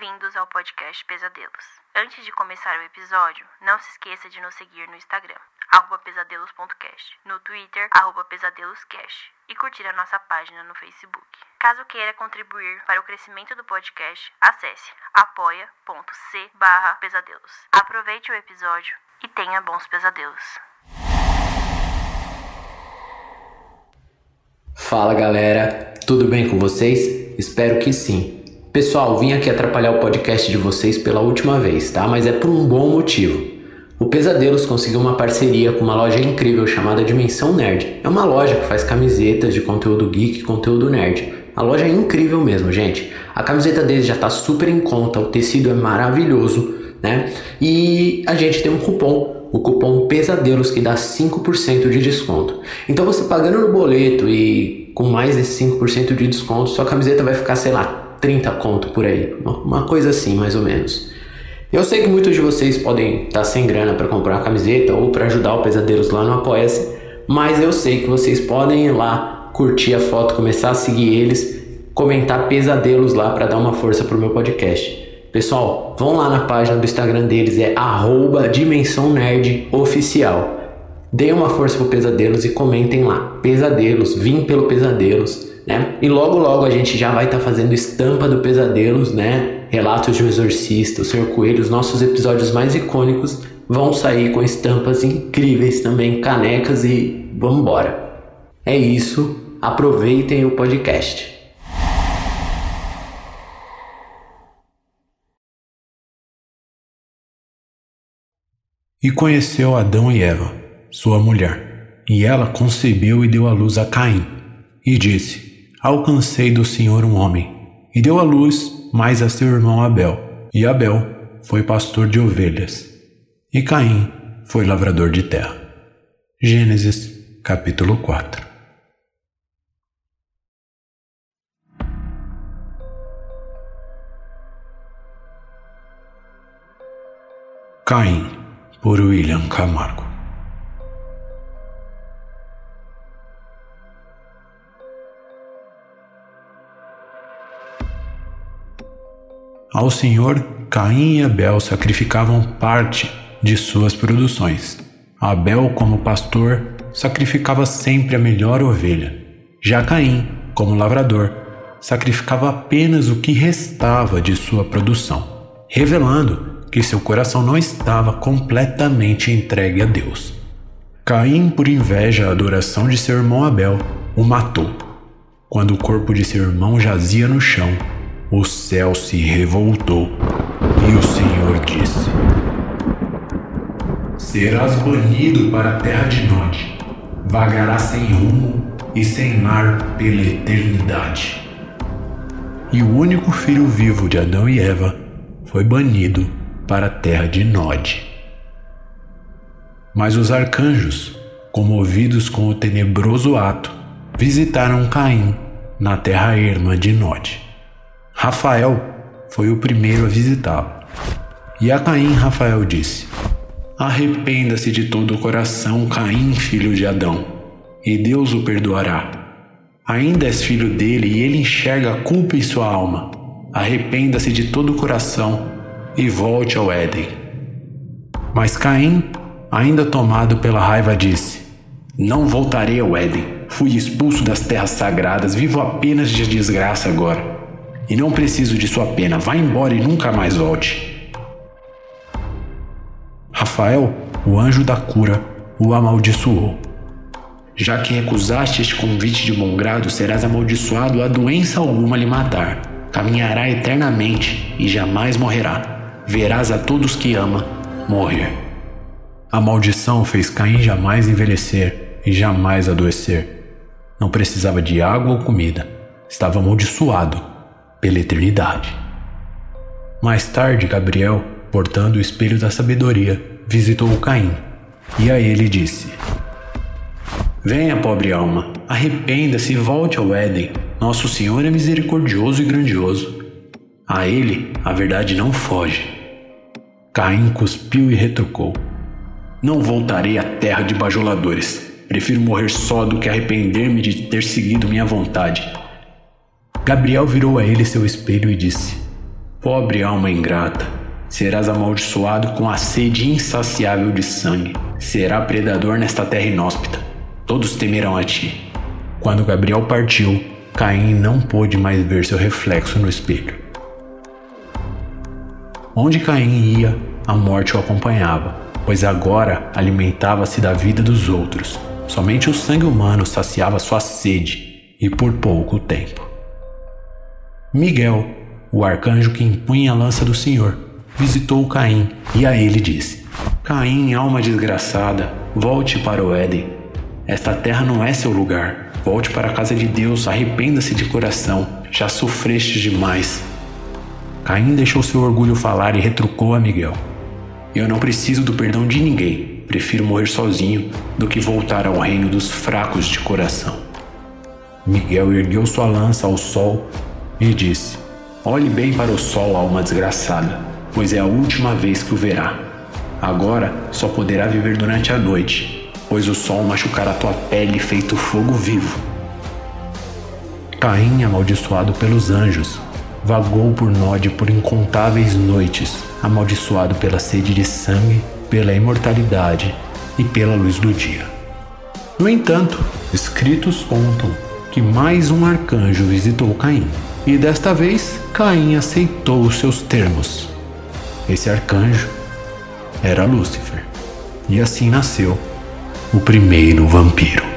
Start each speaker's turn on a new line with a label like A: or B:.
A: Bem-vindos ao podcast Pesadelos. Antes de começar o episódio, não se esqueça de nos seguir no Instagram, pesadelos.cast, no Twitter, pesadeloscast e curtir a nossa página no Facebook. Caso queira contribuir para o crescimento do podcast, acesse apoia.c pesadelos. Aproveite o episódio e tenha bons pesadelos.
B: Fala galera, tudo bem com vocês? Espero que sim. Pessoal, vim aqui atrapalhar o podcast de vocês pela última vez, tá? Mas é por um bom motivo. O Pesadelos conseguiu uma parceria com uma loja incrível chamada Dimensão Nerd. É uma loja que faz camisetas de conteúdo geek e conteúdo nerd. A loja é incrível mesmo, gente. A camiseta deles já tá super em conta, o tecido é maravilhoso, né? E a gente tem um cupom o cupom Pesadelos que dá 5% de desconto. Então você pagando no boleto e com mais esse 5% de desconto, sua camiseta vai ficar, sei lá, 30 conto por aí, uma coisa assim mais ou menos. Eu sei que muitos de vocês podem estar tá sem grana para comprar uma camiseta ou para ajudar o Pesadelos lá no Apoia-se, mas eu sei que vocês podem ir lá, curtir a foto, começar a seguir eles, comentar pesadelos lá para dar uma força pro meu podcast. Pessoal, vão lá na página do Instagram deles, é arroba Dimensão Nerd Oficial. Deem uma força pro Pesadelos e comentem lá. Pesadelos, vim pelo Pesadelos né? E logo logo a gente já vai estar tá fazendo estampa do Pesadelos, né? Relatos de um Exorcista, o Senhor Coelho, os nossos episódios mais icônicos vão sair com estampas incríveis também, canecas e vambora. É isso, aproveitem o podcast.
C: E conheceu Adão e Eva, sua mulher, e ela concebeu e deu à luz a Caim, e disse: alcancei do Senhor um homem, e deu à luz mais a seu irmão Abel. E Abel foi pastor de ovelhas, e Caim foi lavrador de terra. Gênesis, capítulo 4 Caim, por William Camargo Ao Senhor, Caim e Abel sacrificavam parte de suas produções. Abel, como pastor, sacrificava sempre a melhor ovelha. Já Caim, como lavrador, sacrificava apenas o que restava de sua produção, revelando que seu coração não estava completamente entregue a Deus. Caim, por inveja à adoração de seu irmão Abel, o matou. Quando o corpo de seu irmão jazia no chão, o céu se revoltou e o Senhor disse: Serás banido para a terra de Nod, vagarás sem rumo e sem mar pela eternidade. E o único filho vivo de Adão e Eva foi banido para a terra de Nod. Mas os arcanjos, comovidos com o tenebroso ato, visitaram Caim na terra erma de Nod. Rafael foi o primeiro a visitá-lo. E a Caim Rafael disse: Arrependa-se de todo o coração, Caim, filho de Adão, e Deus o perdoará. Ainda és filho dele e ele enxerga a culpa em sua alma. Arrependa-se de todo o coração e volte ao Éden. Mas Caim, ainda tomado pela raiva, disse: Não voltarei ao Éden. Fui expulso das terras sagradas, vivo apenas de desgraça agora e não preciso de sua pena. Vá embora e nunca mais volte. Rafael, o anjo da cura, o amaldiçoou. Já que recusaste este convite de bom grado, serás amaldiçoado a doença alguma lhe matar. Caminhará eternamente e jamais morrerá. Verás a todos que ama morrer. A maldição fez Caim jamais envelhecer e jamais adoecer. Não precisava de água ou comida. Estava amaldiçoado pela eternidade. Mais tarde, Gabriel, portando o espelho da sabedoria, visitou Caim e a ele disse: Venha, pobre alma, arrependa-se e volte ao Éden. Nosso Senhor é misericordioso e grandioso. A ele a verdade não foge. Caim cuspiu e retrucou: Não voltarei à terra de bajoladores. Prefiro morrer só do que arrepender-me de ter seguido minha vontade. Gabriel virou a ele seu espelho e disse: Pobre alma ingrata, serás amaldiçoado com a sede insaciável de sangue. Será predador nesta terra inóspita. Todos temerão a ti. Quando Gabriel partiu, Caim não pôde mais ver seu reflexo no espelho. Onde Caim ia, a morte o acompanhava, pois agora alimentava-se da vida dos outros. Somente o sangue humano saciava sua sede, e por pouco tempo. Miguel, o arcanjo que impunha a lança do Senhor, visitou Caim e a ele disse: Caim, alma desgraçada, volte para o Éden. Esta terra não é seu lugar. Volte para a casa de Deus, arrependa-se de coração. Já sofreste demais. Caim deixou seu orgulho falar e retrucou a Miguel: Eu não preciso do perdão de ninguém. Prefiro morrer sozinho do que voltar ao reino dos fracos de coração. Miguel ergueu sua lança ao sol e disse: Olhe bem para o sol, alma desgraçada, pois é a última vez que o verá. Agora só poderá viver durante a noite, pois o sol machucará tua pele feito fogo vivo. Caim, amaldiçoado pelos anjos, vagou por Nod por incontáveis noites, amaldiçoado pela sede de sangue, pela imortalidade e pela luz do dia. No entanto, escritos contam que mais um arcanjo visitou Caim, e desta vez Caim aceitou os seus termos. Esse arcanjo era Lúcifer, e assim nasceu o primeiro vampiro.